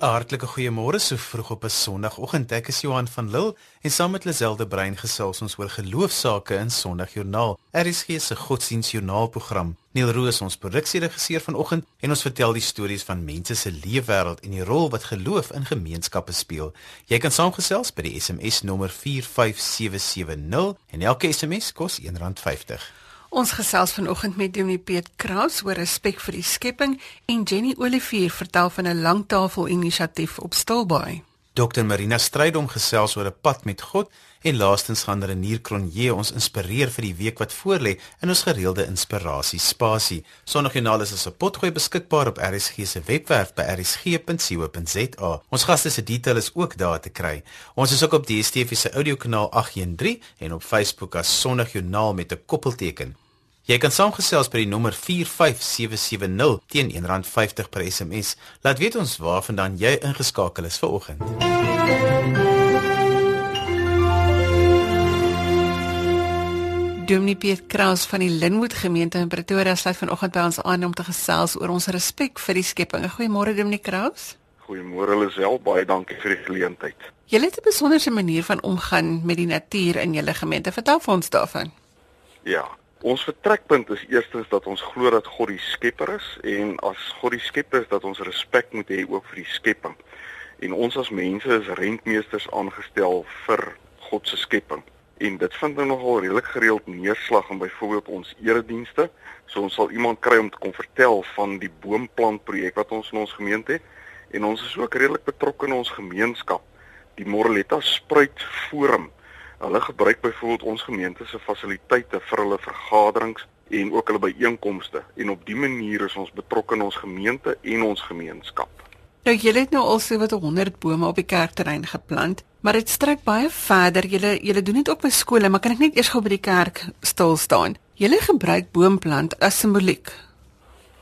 'n Hartlike goeiemôre so vroeg op 'n Sondagoggend. Ek is Johan van Lille en saam met Lazelle Brein gesels ons oor geloofsaake in Sondagjoernaal. RSG se godsdienstjoernaalprogram. Neil Roos ons produksieregisseur vanoggend en ons vertel die stories van mense se leefwêreld en die rol wat geloof in gemeenskappe speel. Jy kan saamgesels by die SMS nommer 45770 en elke SMS kos R1.50. Ons gesels vanoggend met Dominee Piet Kraus oor respek vir die skepping en Jenny Olivier vertel van 'n langtafel inisiatief op Stilbaai. Dr Marina Strydom gesels oor 'n pad met God en laastens gaan Renier Cronje ons inspireer vir die week wat voorlê in ons gereelde inspirasie spasie. Sondagjoernaal is as 'n potgooi beskikbaar op RSG se webwerf by rsg.co.za. Ons gaste se detail is ook daar te kry. Ons is ook op die DSTV se audiokanaal 813 en op Facebook as Sondagjoernaal met 'n koppelteken. Jy kan saamgesels by die nommer 45770 teen R1.50 per SMS. Laat weet ons waarvandaan jy ingeskakel is vir oggend. Dominee Piet Kraus van die Linwood gemeente in Pretoria sluit vanoggend by ons aan om te gesels oor ons respek vir die skepping. Goeiemôre Dominee Kraus. Goeiemôre Lisel, baie dankie vir die geleentheid. Jy het 'n besonderse manier van omgaan met die natuur in julle gemeente. Vertel vir ons daarvan. Ja, Ons vertrekpunt is eerstens dat ons glo dat God die skepper is en as God die skepper is dat ons respek moet hê ook vir die skepping. En ons as mense is rentmeesters aangestel vir God se skepping. En dit vind nou nogal redelik gereeld neerslag in byvoorbeeld ons eredienste. So ons sal iemand kry om te kom vertel van die boomplant projek wat ons in ons gemeente het en ons is ook redelik betrokke in ons gemeenskap. Die Moreletta Spruit Forum Hulle gebruik byvoorbeeld ons gemeente se fasiliteite vir hulle vergaderings en ook hulle byeenkomste en op dië manier is ons betrokke in ons gemeente en ons gemeenskap. Nou julle het nou al so wat 100 bome op die kerkterrein geplant, maar dit strek baie verder. Julle julle doen dit ook by skole, maar kan ek net eers gou by die kerk stil staan? Julle gebruik boomplant as simboliek.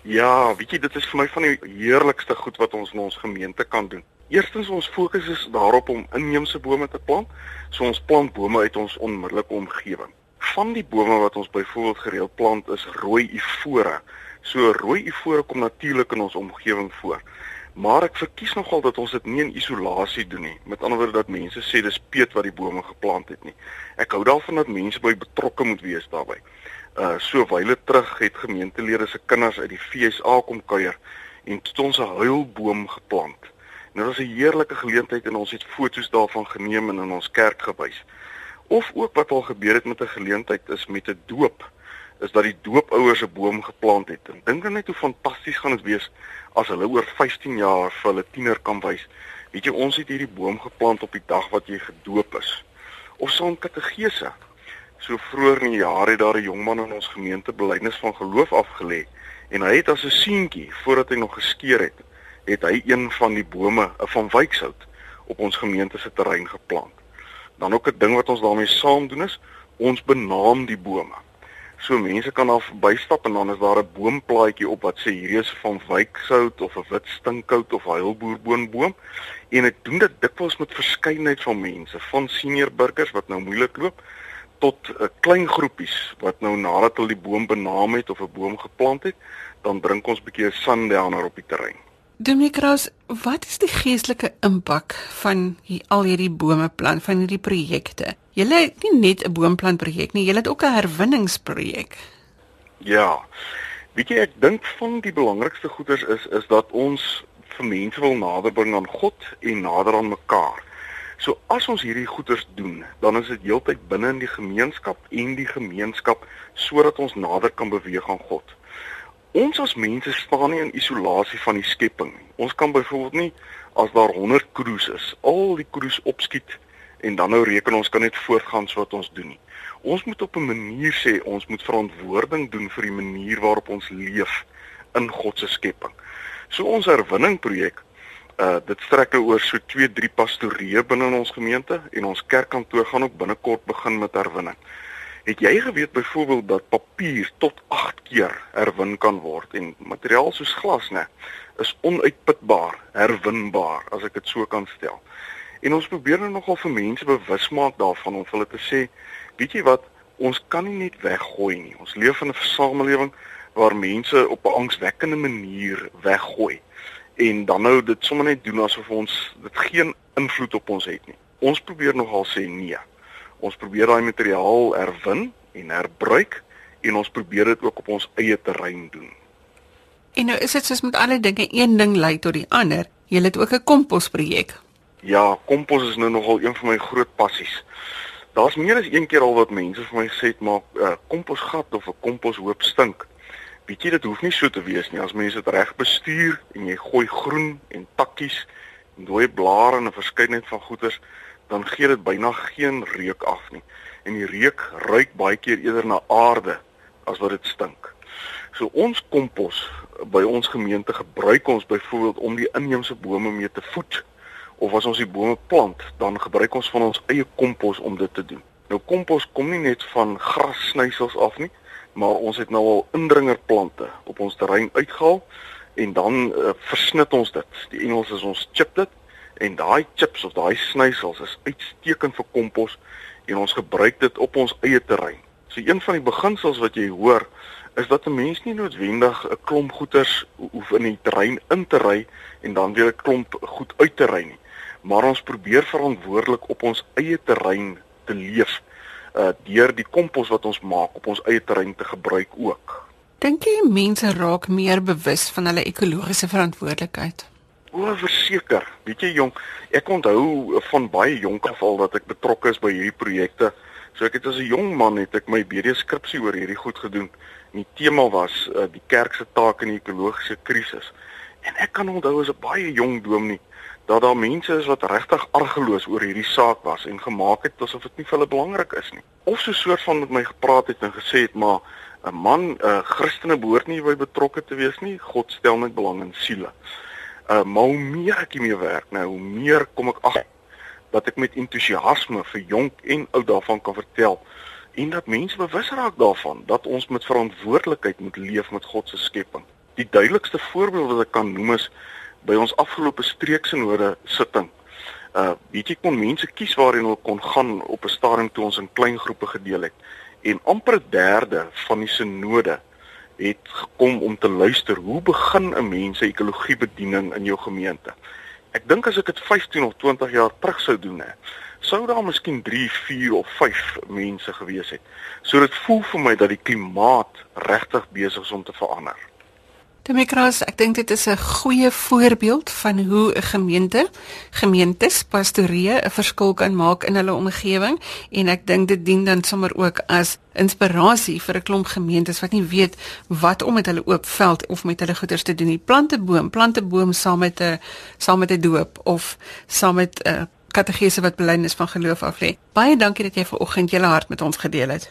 Ja, weet jy, dit is vir my van die heerlikste goed wat ons in ons gemeente kan doen. Eerstens ons fokus is daarop om inheemse bome te plant. So ons plant bome uit ons onmiddellike omgewing. Van die bome wat ons byvoorbeeld gereeld plant is rooi ifore. So rooi ifore kom natuurlik in ons omgewing voor. Maar ek verkies nogal dat ons dit nie in isolasie doen nie. Met ander woorde dat mense sê dis Piet wat die bome geplant het nie. Ek hou daarvan dat mense by betrokke moet wees daarbey. Uh so wyle terug het gemeentelede se kinders uit die FSA kom kuier en het ons 'n huilboom geplant. Nou was 'n heerlike geleentheid en ons het foto's daarvan geneem en in ons kerk gewys. Of ook wat al gebeur het met 'n geleentheid is met 'n doop, is dat die doopouers 'n boom geplant het. En dink net hoe fantasties gaan dit wees as hulle oor 15 jaar vir hulle tiener kan wys. Weet jy, ons het hierdie boom geplant op die dag wat jy gedoop is. Of so 'n kategese. So vroeër in die jaar het daar 'n jong man in ons gemeente belydenis van geloof afgelê en hy het as 'n seentjie voordat hy nog geskeur het het hy een van die bome van wykshout op ons gemeente se terrein geplant. Dan ook 'n ding wat ons daarmee saam doen is ons benaam die bome. So mense kan daar verbystap en dan is daar 'n boomplaatjie op wat sê hier is van wykshout of 'n wit stinkhout of heilboerboonboom en ek doen dit dikwels met verskeidenheid van mense, van senior burgers wat nou moeilik loop tot 'n uh, eh, klein groepies wat nou nadat hulle die boom benaam het of 'n boom geplant het, dan drink ons 'n bietjie 'n sundowner op die terrein. Dominee Kraus, wat is die geestelike impak van hier, al hierdie bome plant van hierdie projekte? Julle het nie net 'n boomplant projek nie, julle het ook 'n herwinningsprojek. Ja. Weet jy, ek dink van die belangrikste goeders is is dat ons vir mense wil naderbring aan God en nader aan mekaar. So as ons hierdie goeders doen, dan is dit heeltyd binne in die gemeenskap en die gemeenskap sodat ons nader kan beweeg aan God. Ons as mense staan nie in isolasie van die skepping nie. Ons kan byvoorbeeld nie as daar 100 kroes is, al die kroes opskiet en dan nou reken ons kan net voortgaan so wat ons doen nie. Ons moet op 'n manier sê ons moet verantwoording doen vir die manier waarop ons leef in God se skepping. So ons herwinning projek uh dit strek nou oor so 2, 3 pastoreë binne in ons gemeente en ons kerkkantoor gaan ook binnekort begin met herwinning. Het jy geweet byvoorbeeld dat papier tot 8 keer herwin kan word en materiaal soos glas nê is onuitputbaar, herwinbaar as ek dit so kan stel. En ons probeer nou nogal vir mense bewus maak daarvan om hulle te sê, weet jy wat, ons kan nie net weggooi nie. Ons leef in 'n samelewing waar mense op 'n angswekkende manier weggooi. en dan nou dit sommer net doen asof ons dit geen invloed op ons het nie. Ons probeer nogal sê nee. Ons probeer daai materiaal herwin en herbruik en ons probeer dit ook op ons eie terrein doen. En nou is dit soos met alle dinge, een ding lei tot die ander. Jy het ook 'n komposprojek. Ja, kompos is nou nogal een van my groot passies. Daar's meer as een keer al wat mense vir my gesê het maar 'n uh, komposgat of 'n komposhoop stink. Weet jy dit hoef nie so te wees nie as mense dit reg bestuur en jy gooi groen en takkies en dooie blare en 'n verskeidenheid van goeders, dan gee dit byna geen reuk af nie. En die reuk ruik baie keer eerder na aarde as wat dit stink. So ons kompos by ons gemeente gebruik ons byvoorbeeld om die inheemse bome mee te voed of as ons die bome plant, dan gebruik ons van ons eie kompos om dit te doen. Nou kompos kom nie net van grassnysels af nie, maar ons het nou al indringerplante op ons terrein uitgehaal en dan uh, versnit ons dit. Die Engels is ons chip dit en daai chips of daai snysels is uitstekend vir kompos en ons gebruik dit op ons eie terrein. So een van die beginsels wat jy hoor is dat 'n mens nie noodwendig 'n klomp goeters hoef in die terrein in te ry en dan weer 'n klomp goed uit te ry nie maar ons probeer verantwoordelik op ons eie terrein te leef uh deur die kompos wat ons maak op ons eie terrein te gebruik ook. Dink jy mense raak meer bewus van hulle ekologiese verantwoordelikheid? O, verseker. Weet jy jong, ek onthou van baie jonk af al dat ek betrokke is by hierdie projekte. So ek het as 'n jong man het ek my BD skripsie oor hierdie goed gedoen. Die tema was uh, die kerk se taak in die ekologiese krisis. En ek kan onthou as 'n baie jong dominee dat daar mense is wat regtig argeloos oor hierdie saak was en gemaak het asof dit nie vir hulle belangrik is nie. Of so 'n soort van met my gepraat het en gesê het maar 'n man, 'n Christene behoort nie by betrokke te wees nie. God stel net belang in siele. Uh maar hoe meer ek hiermee werk, nou hoe meer kom ek agter dat ek met entoesiasme vir jonk en oud daarvan kan vertel en dat mense bewus raak daarvan dat ons met verantwoordelikheid moet leef met God se skepping. Die duidelikste voorbeeld wat ek kan noem is by ons afgelope streeksenode sitting. Uh weet jy kon mense kies waarheen hulle kon gaan op 'n stadium toe ons in klein groepe gedeel het. En amper 'n derde van die senode het gekom om te luister hoe begin 'n mens se ekologiebediening in jou gemeente. Ek dink as ek dit 15 of 20 jaar terug sou doen hè, sou daar miskien 3, 4 of 5 mense gewees het. So dit voel vir my dat die klimaat regtig besig is om te verander. Demikras, ek dink dit is 'n goeie voorbeeld van hoe 'n gemeente, gemeentes, pastorie 'n verskil kan maak in hulle omgewing en ek dink dit dien dan sommer ook as inspirasie vir 'n klomp gemeentes wat nie weet wat om met hulle oop veld of met hulle goeders te doen nie. Plante boom, plante boom saam met 'n saam met 'n doop of saam met 'n kategese wat belydenis van geloof af lê. Baie dankie dat jy vanoggend jou hart met ons gedeel het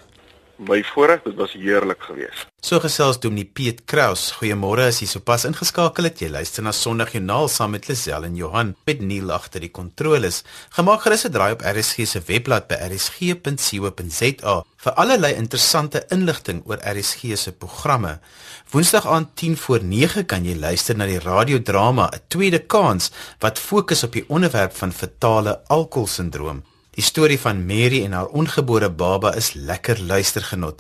my voorreg, dit was heerlik geweest. So gesels Dominee Piet Kraus. Goeiemôre as jy sopas ingeskakel het. Jy luister na Sondag Journaal saam met Lisel en Johan met Neil agter die kontroles. Gemaak gerus 'n draai op RSG se webblad by rsg.co.za vir allerlei interessante inligting oor RSG se programme. Woensdag aand 10 voor 9 kan jy luister na die radiodrama 'n tweede kans wat fokus op die onderwerp van fetale alkoholsindroom. Die storie van Mary en haar ongebore baba is lekker luistergenot.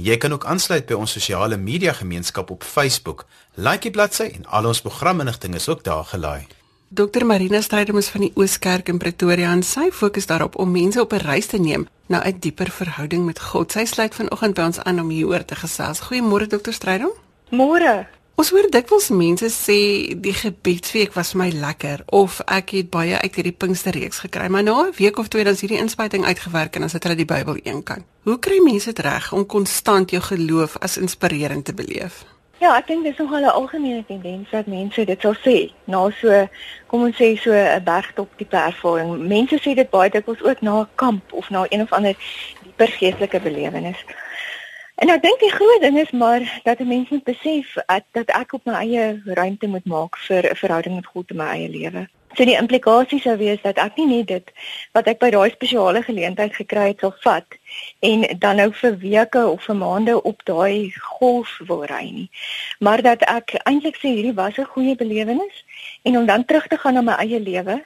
Jy kan ook aansluit by ons sosiale media gemeenskap op Facebook. Like die bladsy en al ons programinligting is ook daar gelaai. Dr Marina Strydom is van die Ooskerk in Pretoria en sy fokus daarop om mense op 'n reis te neem na 'n dieper verhouding met God. Sy sluit vanoggend by ons aan om hieroor te gesels. Goeiemôre Dr Strydom. Môre. Ons hoor dikwels mense sê die gebedsweek was my lekker of ek het baie uit hierdie Pinksterreeks gekry, maar na 'n week of twee dan is hierdie inspuiting uitgewerk en dan sit hulle die Bybel eenkant. Hoe kry mense dit reg om konstant jou geloof as inspirerend te beleef? Ja, ek dink dis nogal 'n algemene tendens dat mense dit sal sê na so kom ons sê so 'n bergtop tipe ervaring. Mense sê dit baie dikwels ook na 'n kamp of na een of ander dieper geestelike belewenis. En ek dink die groot ding is maar dat 'n mens moet besef dat, dat ek op my eie ruimte moet maak vir 'n verhouding met God in my eie lewe. So die implikasie sou wees dat ek nie net dit wat ek by daai spesiale geleentheid gekry het sal vat en dan nou vir weke of vir maande op daai golf wil ry nie. Maar dat ek eintlik sê hierdie was 'n goeie belewenis en om dan terug te gaan na my eie lewe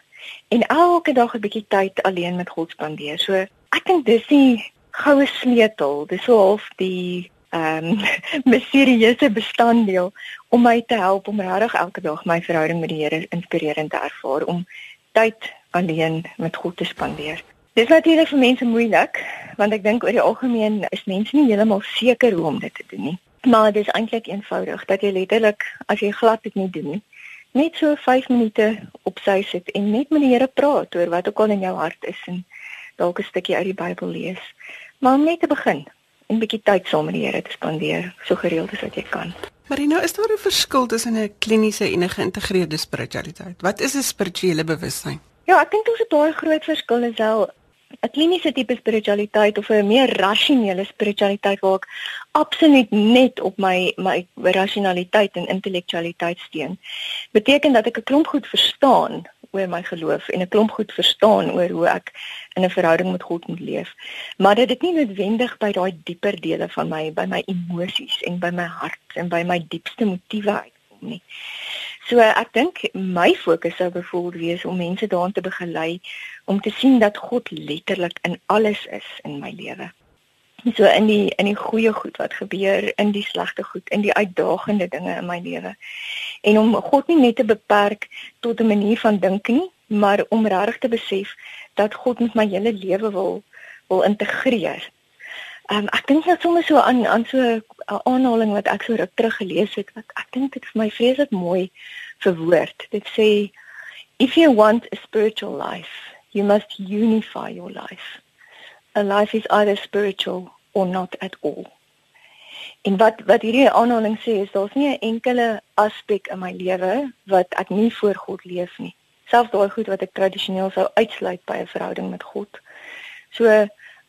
en elke dag 'n bietjie tyd alleen met God spandeer. So ek dink dis die goue sleutel. Dis so half die ehm um, misterieuse bestanddeel om my te help om regtig elke dag my verhouding met die Here inspirerend te ervaar om tyd alleen met God te spandeer. Dis natuurlik vir mense moeilik want ek dink oor die algemeen is mense nie heeltemal seker hoe om dit te doen nie. Maar dit is eintlik eenvoudig dat jy letterlik as jy glad dit nie doen nie, net so 5 minute op sy sit en net met die Here praat oor wat ook al in jou hart is en dalk 'n stukkie uit die Bybel lees. Maar om net te begin en 'n bietjie tyd saam met die Here te spandeer, so gereeld as wat jy kan. Marino, is daar 'n verskil tussen 'n kliniese en 'n geïntegreerde spiritualiteit? Wat is 'n spirituele bewustheid? Ja, ek dink daar's 'n baie groot verskil is wel 'n kliniese tipe spiritualiteit of 'n meer rasionele spiritualiteit waar ek absoluut net op my my rasionaliteit en intellektualiteit steun. Beteken dat ek 'n klomp goed verstaan oor my geloof en 'n klomp goed verstaan oor hoe ek in 'n verhouding met God moet leef. Maar dit is nie noodwendig by daai dieper dele van my, by my emosies en by my hart en by my diepste motiewe uitkom nie. So ek dink my fokus sou byvoorbeeld wees om mense daarin te begelei om te sien dat God letterlik in alles is in my lewe. So in die in die goeie goed wat gebeur, in die slegte goed, in die uitdagende dinge in my lewe. En om God nie net te beperk tot 'n manier van dink nie, maar om regtig te besef dat God met my hele lewe wil wil integreer. Ehm um, ek dink net sommer so aan aan so 'n aanhaling wat ek so ruk terug gelees het wat ek dink dit vir my vreeslik mooi verwoord. Dit sê if you want a spiritual life, you must unify your life. A life is either spiritual or not at all. En wat wat hierdie aanhaling sê is daar's nie 'n enkele aspek in my lewe wat ek nie voor God leef nie. Selfs daai goed wat ek tradisioneel sou uitsluit by 'n verhouding met God. So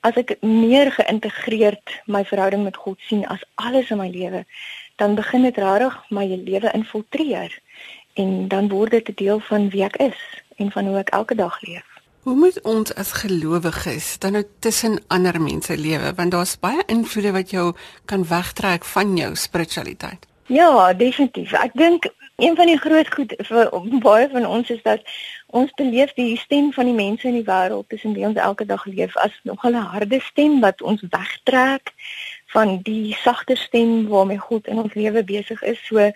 as ek meer geïntegreerd my verhouding met God sien as alles in my lewe, dan begin dit regtig my lewe infiltreer en dan word dit 'n deel van wie ek is en van hoe ek elke dag leef. Hoe moet ons as gelowiges dan nou tussen ander mense lewe want daar's baie invloede wat jou kan wegtrek van jou spiritualiteit. Ja, definitief. Ek dink een van die groot goed vir baie van ons is dat ons beleef die stem van die mense in die wêreld tussen wie ons elke dag leef as nog 'n harde stem wat ons wegtrek van die sagter stem waarmee God in ons lewe besig is. So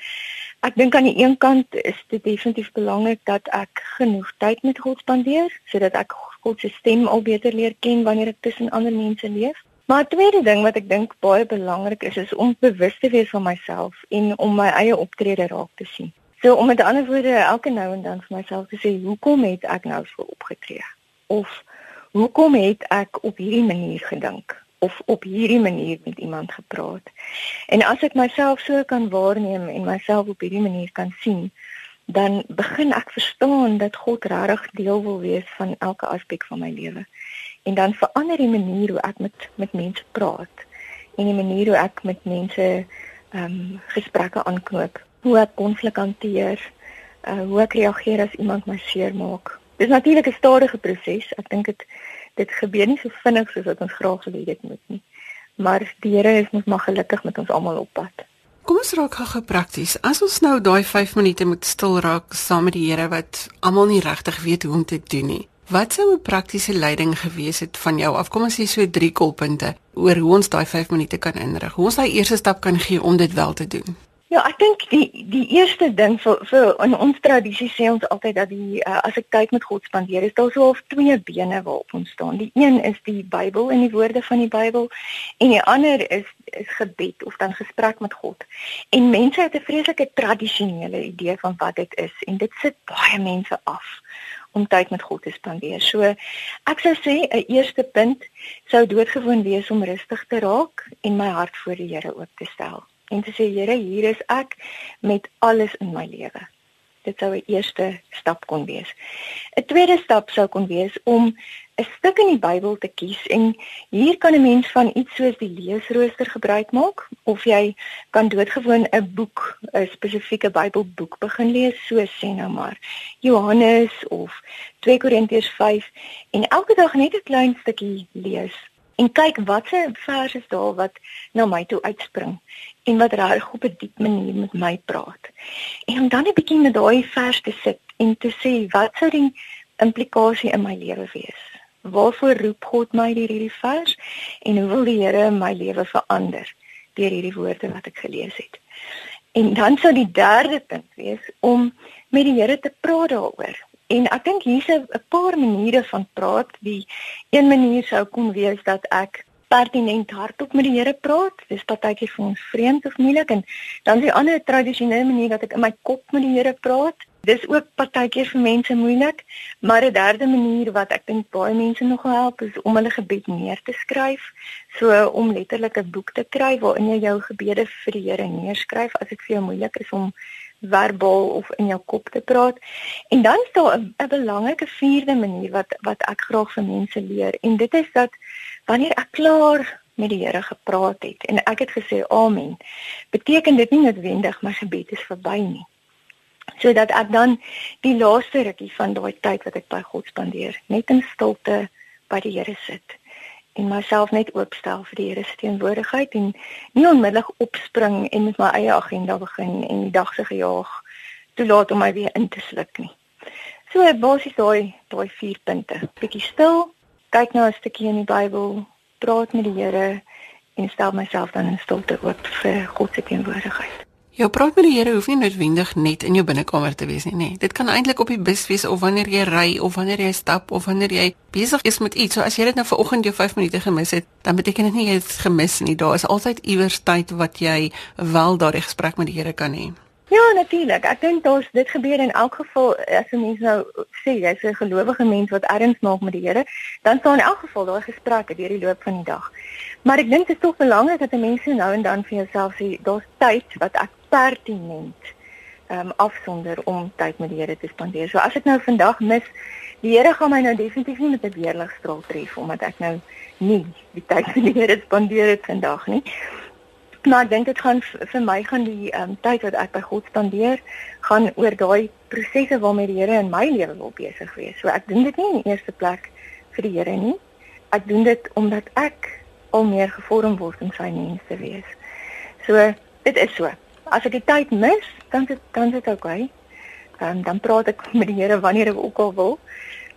Ek dink aan die een kant is dit definitief belangrik dat ek genoeg tyd met God spandeer sodat ek God se stem al beter leer ken wanneer ek tussen ander mense leef. Maar 'n tweede ding wat ek dink baie belangrik is is om bewus te wees van myself en om my eie optrede raak te sien. So om met ander woorde elke nou en dan vir myself te sê, hoekom het ek nou so opgetree? Of hoekom het ek op hierdie manier gedink? Of op hierdie manier met iemand gepraat. En as ek myself so kan waarneem en myself op hierdie manier kan sien, dan begin ek verstaan dat God regtig deel wil wees van elke aspek van my lewe. En dan verander die manier hoe ek met met mense praat en die manier hoe ek met mense ehm um, gesprekke aanknoop, hoe ek konflik hanteer, uh, hoe ek reageer as iemand my seermaak. Dis natuurlik 'n stadige proses. Ek dink dit dit gebeur nie so vinnig soos wat ons graag wil hê dit moet nie. Maar die Here is mos maar gelukkig met ons almal op pad. Kom ons raak gou prakties. As ons nou daai 5 minute moet stil raak saam met die Here wat almal nie regtig weet hoe om te doen nie. Wat sou 'n praktiese leiding gewees het van jou af? Kom ons sê so 3 kolpunte oor hoe ons daai 5 minute kan inrig. Hoe ons daai eerste stap kan gee om dit wel te doen. Ja, ek dink die die eerste ding vir vir in ons tradisie sê ons altyd dat die uh, as ek tyd met God spandeer, is daar so half twee bene waarop ons staan. Die een is die Bybel en die woorde van die Bybel en die ander is is gebed of dan gesprek met God. En mense het 'n vreeslike tradisionele idee van wat dit is en dit sit baie mense af om tyd met God te spandeer. So ek sou sê 'n eerste punt sou doodgewoon wees om rustig te raak en my hart voor die Here oop te stel en te sê Here, hier is ek met alles in my lewe. Dit sou 'n eerste stap kon wees. 'n Tweede stap sou kon wees om 'n stuk in die Bybel te kies en hier kan 'n mens van iets soos die leesrooster gebruik maak of jy kan doodgewoon 'n boek, 'n spesifieke Bybelboek begin lees, so sê nou maar Johannes of 2 Korintiërs 5 en elke dag net 'n klein stukkie lees en kyk watse verse is daar wat na my toe uitspring en wat reg op 'n diep manier met my praat. En om dan 'n bietjie met daai vers te sit en te sê wat sou die implikasie in my lewe wees? Waarvoor roep God my deur hierdie vers en hoe wil die Here my lewe verander deur hierdie woorde wat ek gelees het. En dan sou die derde punt wees om met die Here te praat daaroor. En ek dink hier's 'n paar maniere van praat. Die een manier sou kon wees dat ek pertinent hardop met die Here praat. Dis partykeer vir ons vreemd of moeilik en dan is die ander tradisionele manier dat ek in my kop met die Here praat. Dis ook partykeer vir mense moeilik, maar 'n derde manier wat ek dink baie mense nog help is om hulle gebed neer te skryf. So om letterlik 'n boek te kry waarin jy jou gebede vir die Here neerskryf as dit vir jou moeilik is om verbaal of in jou kop te praat. En dan is daar 'n belangrike vierde manier wat wat ek graag vir mense leer en dit is dat wanneer ek klaar met die Here gepraat het en ek het gesê amen, beteken dit nie noodwendig my gebed is verby nie sodat ek dan die laaste rukkie van daai tyd wat ek by God spandeer, net in stilte by die Here sit en myself net oopstel vir die Here se teenwoordigheid en nie onmiddellik opspring en met my eie agenda begin en die dag se gejaag toelaat om my weer in te sluk nie. So basies daai daai vier punte. Bietjie stil, kyk nou 'n stukkie in die Bybel, praat met die Here en stel myself dan in stilte oop vir God se teenwoordigheid. Jou praat met die Here hoef nie noodwendig net in jou binnekamer te wees nie, nee. Dit kan eintlik op die bus wees of wanneer jy ry of wanneer jy stap of wanneer jy besig is met iets. So as jy dit nou vir oggend jou 5 minute gemis het, dan beteken dit nie jy het gemis nie. Daar is altyd iewers tyd wat jy wel daardie gesprek met die Here kan hê. Ja, natuurlik. Ek dink daar's dit gebeur in elk geval as 'n mens nou sê jy's 'n gelowige mens wat erns maak met die Here, dan staan in elk geval daai gesprekke deur die loop van die dag. Maar ek dink dit is tog belangrik dat mense nou en dan vir jouself sê daar's tyd wat ek pertinent ehm um, afsonder om tyd met die Here te spandeer. So as ek nou vandag mis, die Here gaan my nou definitief nie met 'n weerligstraal tref omdat ek nou nie die tyd met die Here spandeer het vandag nie. Maar ek dink dit gaan vir my gaan die ehm um, tyd wat ek by God spandeer gaan oor daai prosesse waarmee die Here in my lewe wil besig wees. So ek doen dit nie in die eerste plek vir die Here nie. Ek doen dit omdat ek al meer gevorm word om sy mens te wees. So dit is so as ek die tyd mis, dan dit dan dit oukei. Ehm um, dan praat ek met die Here wanneer ek ook al wil,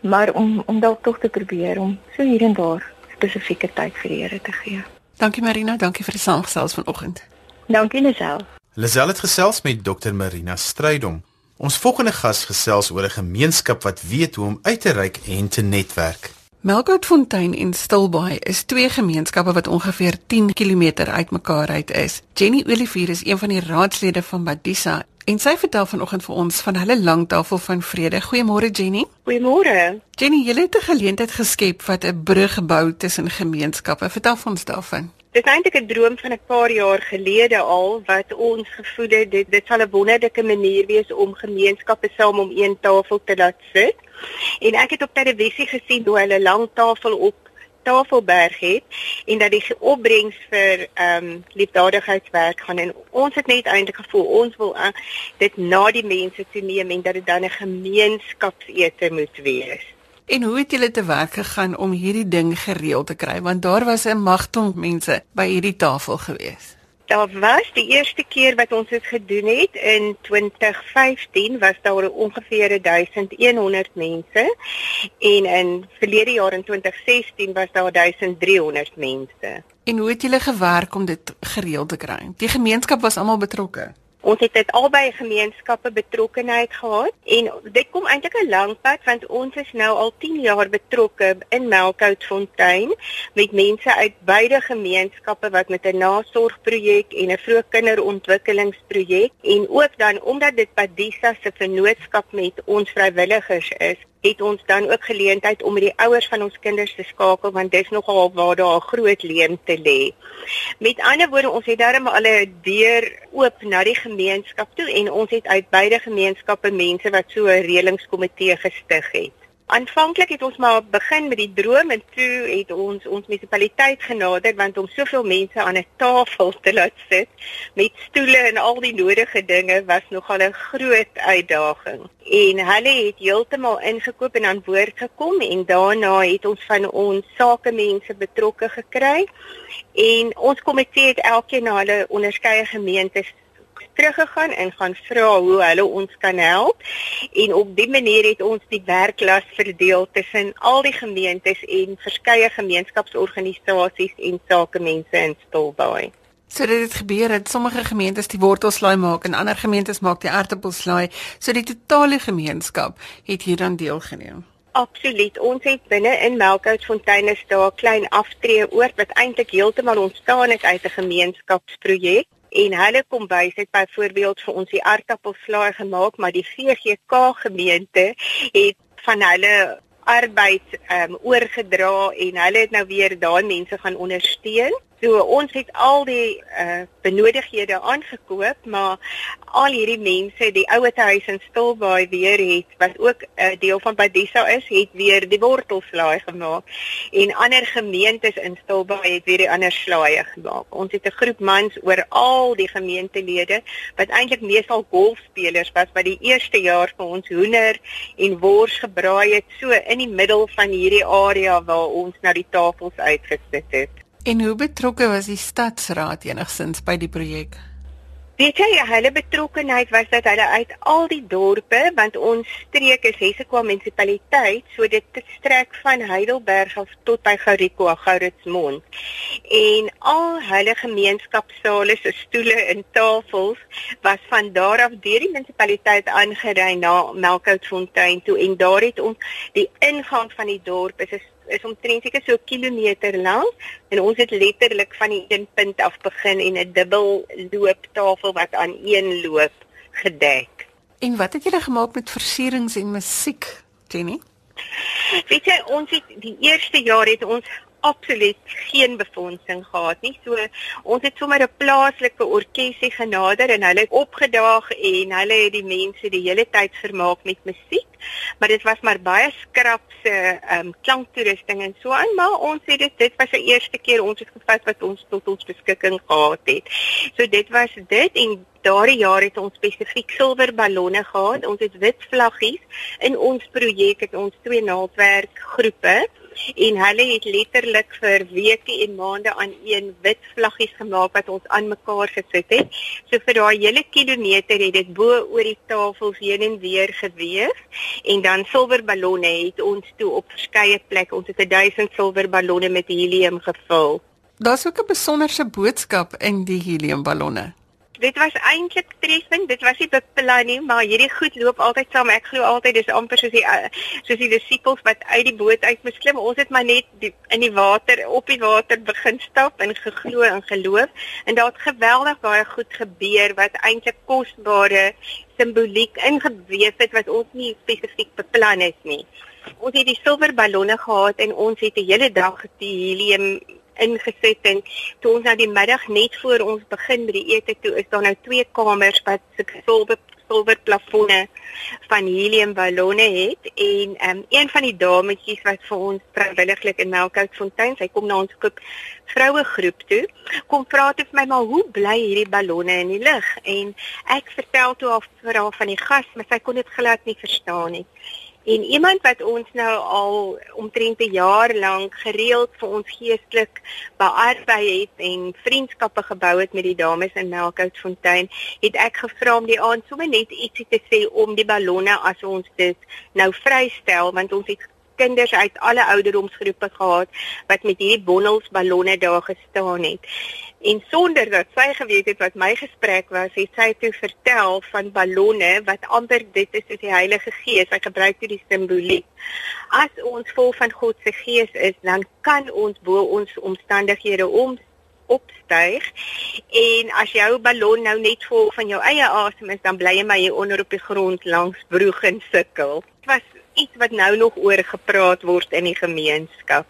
maar om om dalk tog te probeer om so hier en daar spesifieke tyd vir die Here te gee. Dankie Marina, dankie vir die saamgesels vanoggend. Dankie Lisel. Lisel het gesels met Dr Marina Strydom. Ons volgende gas gesels oor 'n gemeenskap wat weet hoe om uit te reik en te netwerk. Melkoutfontein en Stilbaai is twee gemeenskappe wat ongeveer 10 km uitmekaar uit is. Jenny Olivier is een van die raadslede van Badisa en sy vertel vanoggend vir ons van hulle langtafel van vrede. Goeiemôre Jenny. Goeiemôre. Jenny, jy het 'n geleentheid geskep wat 'n brug gebou tussen gemeenskappe. Vertel ons daarvan. Dit is eintlik 'n droom van 'n paar jaar gelede al wat ons gevoel het dit dit sal 'n wonderlike manier wees om gemeenskappe saam om een tafel te laat sit. En ek het op televisie gesien hoe hulle lang tafel op Tafelberg het en dat die opbrengs vir ehm um, liefdadigheidswerk gaan en ons het net eintlik gevoel ons wil uh, dit na die mense toe neem en dat dit dan 'n gemeenskapsete moet wees. En hoe het julle te werk gegaan om hierdie ding gereël te kry want daar was 'n magton mense by hierdie tafel gewees. Daar was die eerste keer wat ons dit gedoen het in 2015 was daar ongeveer 1100 mense en in verlede jaar in 2016 was daar 1300 mense. En hoe het julle gewerk om dit gereël te kry? Die gemeenskap was almal betrokke. Ons het dit albei gemeenskappe betrokkenheid gehad en dit kom eintlik 'n lang pad want ons is nou al 10 jaar betrokke in Melkoutfontein met mense uit beide gemeenskappe wat met 'n nasorgprojek en 'n vroegkinderontwikkelingsprojek en ook dan omdat dit Padisa se vennootskap met ons vrywilligers is het ons dan ook geleentheid om met die ouers van ons kinders te skakel want dis nogal waar daar 'n groot leemte lê. Met ander woorde, ons het darem al 'n deur oop na die gemeenskap toe en ons het uit beide gemeenskappe mense wat so 'n reëlingskomitee gestig het. Aanvanklik het ons maar begin met die droom en toe het ons ons munisipaliteit genader want om soveel mense aan 'n tafel te laat sit met stoele en al die nodige dinge was nogal 'n groot uitdaging. En hulle het heeltemal ingekoop en aan boord gekom en daarna het ons van ons sakemense betrokke gekry. En ons komitee het elkeen na hulle onderskeie gemeentes teruggegaan en gaan vra hoe hulle ons kan help. En op dié manier het ons die werklas verdeel tussen al die gemeentes en verskeie gemeenskapsorganisasies en sakemense in Stilbaai. So dit het gebeur dat sommige gemeentes die wortelslaai maak en ander gemeentes maak die aartappelslaai. So die totale gemeenskap het hieraan deelgeneem. Absoluut. Ons het binne in Melkoutfontein is daar 'n klein aftreë oord wat eintlik heeltemal ontstaan het uit 'n gemeenskapsprojek en hulle kom wys het byvoorbeeld vir ons die aartappelslaai gemaak, maar die VGK gemeente het van hulle arbeid um, oorgedra en hulle het nou weer daai mense gaan ondersteun. So ons het al die uh, benodighede aangekoop, maar al hierdie mense, die ouete huis in Stilbaai weer het wat ook 'n uh, deel van Badisa is, het weer die wortelslaai gemaak. En ander gemeentes in Stilbaai het weer die ander slaaie gemaak. Ons het 'n groep mans oor al die gemeentelede wat eintlik meestal golfspelers was wat die eerste jaar vir ons hoender en wors gebraai het so in die middel van hierdie area waar ons na die tafels uitgesit het. En hoe betrokke was die stadsraad enigsins by die projek? Weet jy, hulle betrokkenheid was dat hulle uit al die dorpe, want ons streek is Hessequa munisipaliteit, so dit strek van Heidelberg af tot by Gouriko, Gouritsmond. En al hulle gemeenskapsale se stoele en tafels was van daar af deur die munisipaliteit aangery na Melkoutfontein toe en daar het ons die ingang van die dorp is 'n is omtrent seker so 'n kilometer lank en ons het letterlik van die een punt af begin en 'n dubbel looptafel wat aan een loop gedek. En wat het julle gemaak met versierings en musiek, Jenny? Weet jy, ons het die eerste jaar het ons absoluut geen befondsing gehad nie. So ons het sommer 'n plaaslike orkesie genader en hulle het opgedaag en hulle het die mense die hele tyd vermaak met musiek. Maar dit was maar baie skrap se ehm um, klanktoerusting en so aan, maar ons het dit dit was die eerste keer ons het gevat wat ons tot ons beskikking gehad het. So dit was dit en Daardie jaar het ons spesifiek silwer ballonne gehad. Ons het wit vlaggies in ons projek het ons twee naaldwerk groepe en hulle het letterlik vir weke en maande aan een wit vlaggies gemaak wat ons aan mekaar gesit het. So vir daai hele kilometer het dit bo oor die tafels heen en weer geweef en dan silverballonne het ons toe op verskeie plekke ons het 1000 silverballonne met helium gevul. Daar's ook 'n besonderse boodskap in die heliumballonne dit was eintlik treffend. Dit was nie beplan nie, maar hierdie goed loop altyd saam. Ek glo altyd dis amper soos die uh, soos die disippels wat uit die boot uit moes klim. Ons het maar net die, in die water op die water begin stap en geglo en geloof en daar het geweldig baie goed gebeur wat eintlik kosbare simboliek ingeweef het wat ons nie spesifiek beplan het nie. Ons het die silwer ballonne gehad en ons het die hele dag die helium ingeset en toe ons nou die middag net voor ons begin by die ete toe is daar nou twee kamers wat silwer silwer plafonne van helium ballonne het en um, een van die dametjies wat vir ons vrywilliglik in Melkoutfontein, sy kom na ons koop vroue groep toe, kom vra het vir my maar hoe bly hierdie ballonne in die lug en ek vertel toe haar verhaal van die gas, maar sy kon dit glad nie verstaan nie. En iemand wat ons nou al omtrent 'n jaar lank gereeld vir ons geestelik bearbei het en vriendskappe gebou het met die dames in Melkoutfontein, het ek gevra om die aand sommer net ietsie te sê om die ballonne as ons dit nou vrystel want ons het kinders uit alle ouderdomsgroepe gehad wat met hierdie bondels ballonne daar gestaan het. En sonder dat sy geweet het wat my gesprek was, het sy toe vertel van ballonne wat amper dit is soos die Heilige Gees. Sy gebruik dit die simboliek. As ons vol van God se Gees is, dan kan ons bo ons omstandighede om opstyg. En as jou ballon nou net vol van jou eie asem is, dan bly jy maar hier onder op die grond langs broeg en sukkel. Dit was iets wat nou nog oor gepraat word in die gemeenskap.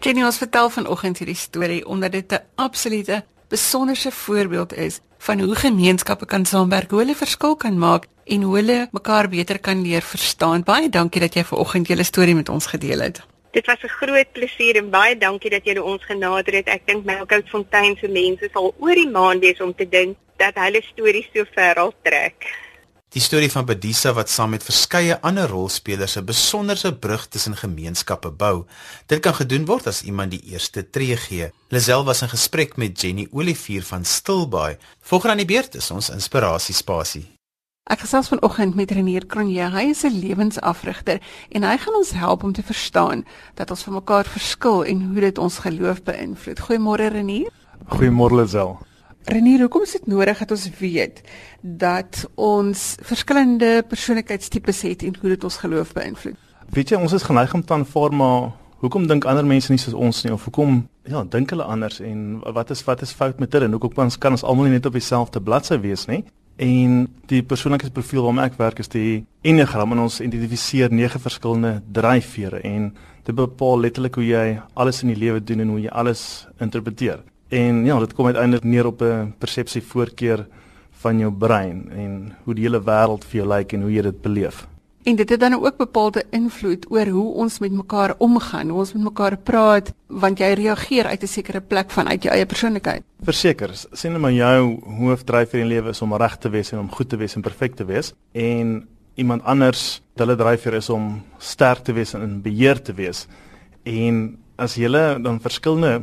Jenny ons vertel vanoggend hierdie storie omdat dit 'n absolute besonderse voorbeeld is van hoe gemeenskappe kan saamwerk, hoe hulle verskil kan maak en hoe hulle mekaar beter kan leer verstaan. Baie dankie dat jy vanoggend julle storie met ons gedeel het. Dit was 'n groot plesier en baie dankie dat julle ons genader het. Ek dink Melkoutfontein se mense sal oor die maan wees om te dink dat hulle stories so ver al trek. Die storie van Bedisa wat saam met verskeie ander rolspelers 'n besonderse brug tussen gemeenskappe bou. Dit kan gedoen word as iemand die eerste tree gee. Lisel was in gesprek met Jenny Olivier van Stilbaai. Volgens aan die beurt is ons inspirasiespasie. Ek gesels vanoggend met Renier Kronje. Hy is 'n lewensafrigter en hy gaan ons help om te verstaan dat ons van mekaar verskil en hoe dit ons geloof beïnvloed. Goeiemôre Renier. Goeiemôre Lisel. Renier, hoekom is dit nodig dat ons weet dat ons verskillende persoonlikheidstipes het en hoe dit ons geloof beïnvloed? Weet jy, ons is geneig om te aanvaar maar hoekom dink ander mense nie soos ons nie of hoekom ja, dink hulle anders en wat is wat is fout met hulle en hoekom kan ons kan ons almal nie net op dieselfde bladsy wees nie? En die persoonlikheidsprofiel waarmee ek werk is die Enneagram en ons identifiseer nege verskillende dryfvere en dit bepaal letterlik hoe jy alles in die lewe doen en hoe jy alles interpreteer. En ja, dit kom uiteindelik neer op 'n persepsie voorkeur van jou brein en hoe die hele wêreld vir jou lyk en hoe jy dit beleef. En dit het dan ook bepaalde invloed oor hoe ons met mekaar omgaan, hoe ons met mekaar praat, want jy reageer uit 'n sekere plek vanuit jou eie persoonlikheid. Verseker, sien maar jou hoofdryf in die lewe is om reg te wees en om goed te wees en perfek te wees en iemand anders hulle dryfveer is om sterk te wees en in beheer te wees. En as jy dan verskillende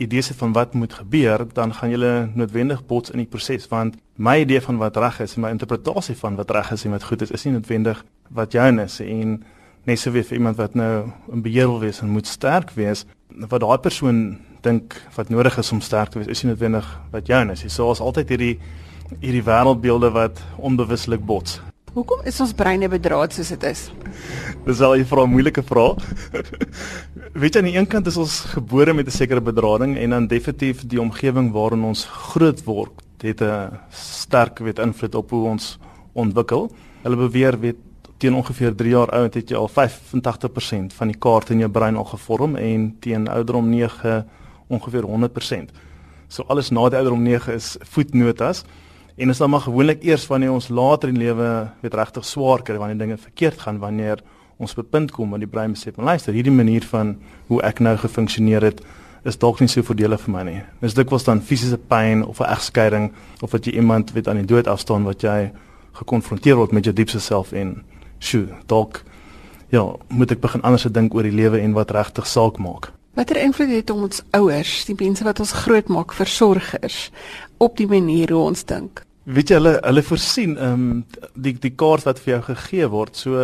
idees het van wat moet gebeur, dan gaan jy noodwendig bots in die proses want my idee van wat reg is en my interpretasie van wat reg is en wat goed is, is nie noodwendig wat joune is en net so wie vir iemand wat nou in beheer wil wees en moet sterk wees, wat daai persoon dink wat nodig is om sterk te wees, is nie noodwendig wat joune is. So is altyd hierdie hierdie wêreldbeelde wat onbewuslik bots. Hoekom is ons breine bedraad soos dit is? Dis al 'n vrae, moeilike vraag. Weet jy aan die een kant is ons gebore met 'n sekere bedrading en dan definitief die omgewing waarin ons groot word, het 'n sterk weet invloed op hoe ons ontwikkel. Hulle beweer weet teen ongeveer 3 jaar oud het jy al 85% van die kaart in jou brein al gevorm en teen ouderdom 9 ongeveer 100%. So alles na die ouderdom 9 is voetnotas. En is dan maar gewoonlik eers wanneer ons later in lewe weet regtig swaar kry wanneer dinge verkeerd gaan wanneer ons op 'n punt kom waar die brein besef en luister hierdie manier van hoe ek nou gefunksioneer het is dalk nie so voordelig vir my nie. Dis dikwels dan fisiese pyn of 'n egskeiding of dat jy iemand weet aan die dood afstaan wat jy gekonfronteer word met jou diepste self en sjoe, dalk ja, moet ek begin anders dink oor die lewe en wat regtig saak maak. Watter invloed het ons ouers, die mense wat ons grootmaak, versorgers op die manier hoe ons dink? Weet jy hulle hulle voorsien ehm um, die die kaart wat vir jou gegee word. So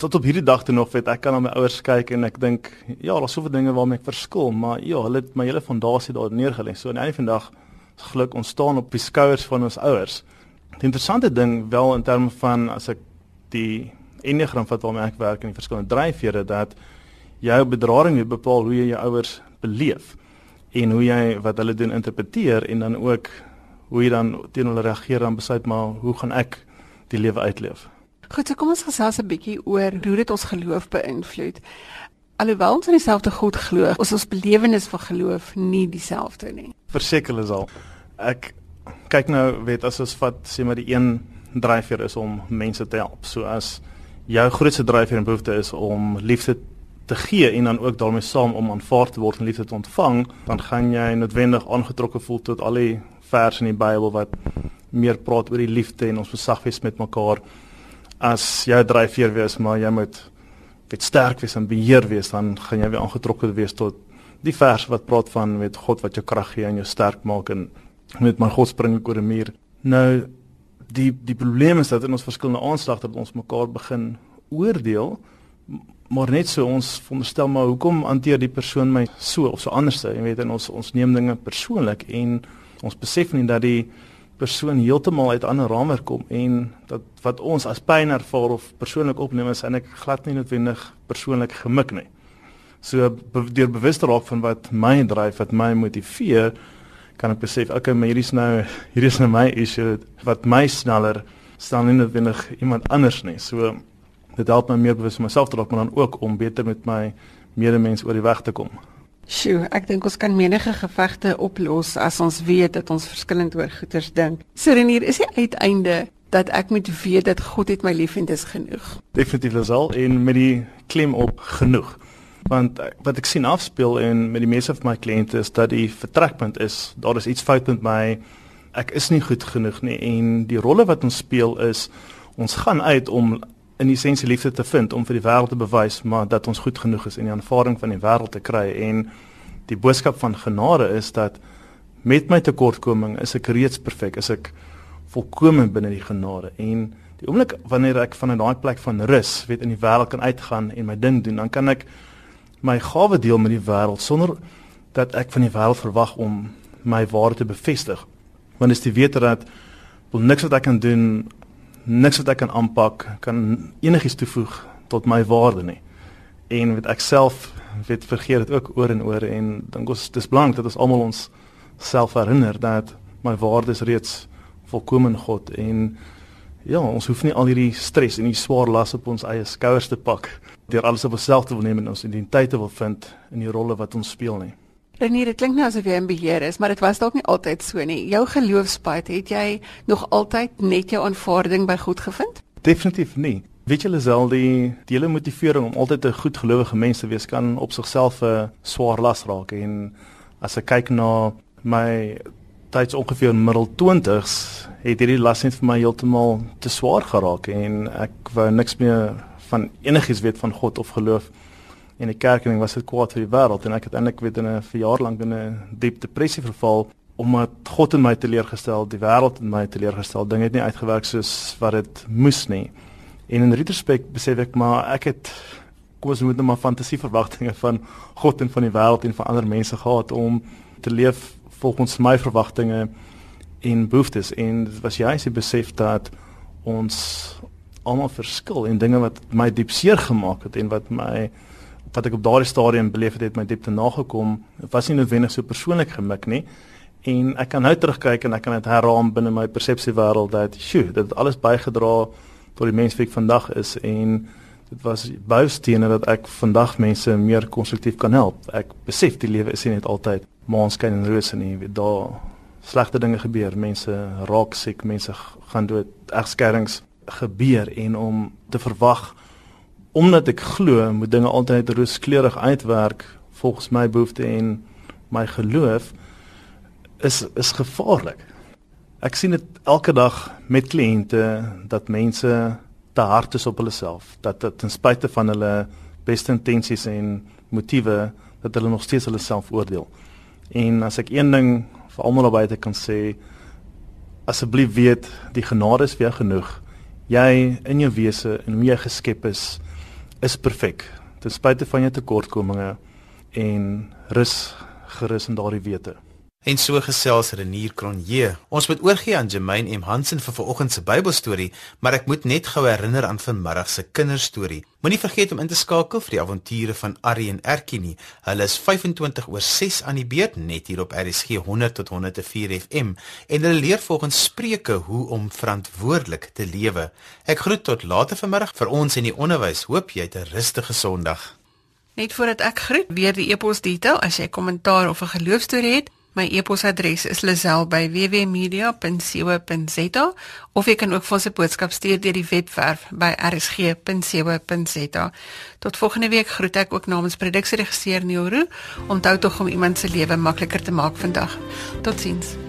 tot op hierdie dag toe nog weet ek kan na my ouers kyk en ek dink ja, daar's soveel dinge waarmee ek verskil, maar ja, hulle het my hele fondasie daar neergelê. So aan die einde van die dag geluk ontstaan op die skouers van ons ouers. Die interessante ding wel in terme van as ek die enneagram vat waarmee ek werk en die verskillende dryfvere dat jou bedrading weer bepaal hoe jy jou ouers beleef en hoe jy wat hulle doen interpreteer en dan ook hoe jy dan teen hulle reageer dan besluit maar hoe gaan ek die lewe uitleef. Goed, so kom ons gesels 'n bietjie oor hoe dit ons geloof beïnvloed. Alhoewel ons in dieselfde God glo, is ons belewenis van geloof nie dieselfde nie. Verseker is al. Ek kyk nou weet as ons vat sê maar die een dryfveer is om mense te help. So as jou grootste dryfveer en behoefte is om liefde te gee en dan ook daarmee saam om aanvaar te word en liefde te ontvang, dan gaan jy noodwendig aangetrokke voel tot al die verse in die Bybel wat meer praat oor die liefde en ons besag wees met mekaar. As jy dryfveer wees maar jy moet weet sterk wees en beheer wees dan gaan jy weer aangetrokke wees tot die vers wat praat van met God wat jou krag gee en jou sterk maak en met my God spring ek oor 'n muur. Nou die die probleem is dat in ons verskillende aanslag dat ons mekaar begin oordeel maar net so ons veronderstel maar hoekom hanteer die persoon my so of so anders? Jy weet en ons ons neem dinge persoonlik en ons besef nie dat die persoon heeltemal uit 'n ander raamwerk kom en dat wat ons as pyn ervaar of persoonlik opneem is en ek glad nie noodwendig persoonlik gemik nie. So be deur bewus te raak van wat my dryf, wat my motiveer, kan ek besef, okay, maar hierdie is nou hierdie is nou my issue wat my sneller staan nie noodwendig iemand anders nie. So dit help my meer bewus van myself te raak maar dan ook om beter met my medemens oor die weg te kom. Sjoe, ek dink ons kan menige gevegte oplos as ons weet dat ons verskillend oor goeters dink. Serenier, is die uiteinde dat ek moet weet dat God het my lief en dis genoeg. Definitief is al en met die klem op genoeg. Want wat ek sien afspeel en met die meeste van my kliënte is dat die vertrekpunt is, daar is iets fout met my. Ek is nie goed genoeg nie en die rolle wat ons speel is ons gaan uit om in essensie liefde te vind om vir die wêreld te bewys maar dat ons goed genoeg is en die aanvaarding van die wêreld te kry. En die boodskap van genade is dat met my tekortkoming is ek reeds perfek is ek volkome binne die genade. En die oomblik wanneer ek van daai plek van rus weet in die wêreld kan uitgaan en my ding doen dan kan ek my gawe deel met die wêreld sonder dat ek van die wêreld verwag om my waarde te bevestig. Want dis die wete dat wil niks wat ek kan doen, niks wat ek kan aanpak kan enigiets toevoeg tot my waarde nie. En weet ek self weet vergeet dit ook oor en oor en dink ons dis belangrik dat ons almal ons self herinner dat my waarde is reeds volkome in God en ja, ons hoef nie al hierdie stres en die swaar las op ons eie skouers te pak deur alles op onsself te wil neem en ons identiteit te wil vind in die rolle wat ons speel nie. Renier, dit klink nou asof jy in beheer is, maar dit was dalk nie altyd so nie. Jou geloofspad, het jy nog altyd net jou aanvaarding by God gevind? Definitief nie. Weet jy Lisel, die die hele motivering om altyd 'n goedgelowige mens te wees kan op sigself 'n swaar las raak en as ek kyk na my tyds ongeveer middel 20s het hierdie las net vir my heeltemal te swaar geraak en ek wou niks meer van enigiets weet van God of geloof in die kerk en was dit kwaad vir die wêreld en ek het eintlik weet in 'n verjaar lank in 'n diep depressie verval omdat God in my teleurgestel, die wêreld in my teleurgestel, dinge het nie uitgewerk soos wat dit moes nie. En in retrospect besef ek maar ek het kom ons moet net maar fantasieverwagtinge van God en van die wêreld en van ander mense gehad om te leef volgens my verwagtinge en behoeftes en dit was juist die besef dat ons almal verskil en dinge wat my diep seer gemaak het en wat my wat ek op daardie stadium beleef het, het my diepte nagekom. Was nie noodwendig so persoonlik gemik nie. En ek kan nou terugkyk en ek kan dit herraam binne my persepsiewêreld dat sjoe dit het alles bygedra tot die mens wie ek vandag is. En dit was boustene dat ek vandag mense meer konstruktief kan help. Ek besef die lewe is nie net altyd maanskyn en rose nie. Daar slegte dinge gebeur, mense raak siek, mense gaan dood, egskerings gebeur en om te verwag omdat ek glo moet dinge altyd rooskleurig uitwerk volgens my behoeftes en my geloof is is gevaarlik. Ek sien dit elke dag met kliënte dat mense te hard is op hulle self, dat dit ten spyte van hulle beste intensies en motiewe dat hulle nog steeds hulle self oordeel. En as ek een ding vir almal naby te kan sê asseblief weet die genade is vir jou genoeg. Jy in jou wese en hoe jy geskep is is perfek. Ten spyte van jou tekortkominge en rus gerus in daardie wete. En so gesels Renier Cronje. Ons moet oorgie aan Jermaine M Hansen vir vanoggend se Bybelstorie, maar ek moet net gou herinner aan vanmiddag se kinderstorie. Moenie vergeet om in te skakel vir die avonture van Arrie en Erkie nie. Hulle is 25 oor 6 aan die beurt net hier op RSG 100 tot 104 FM en hulle leer volgens Spreuke hoe om verantwoordelik te lewe. Ek groet tot later vanmiddag vir ons in die onderwys. Hoop jy het 'n rustige Sondag. Net voordat ek groet, weer die e-pos detail as jy kommentaar of 'n geloofstorie het. My e-posadres is lazel@wwmedia.co.za of jy kan ook vir ons 'n boodskap stuur deur die webwerf by rsg.co.za. Tot volgende week groet ek ook namens produksieregisseur Neuro. Onthou tog om iemand se lewe makliker te maak vandag. Totsiens.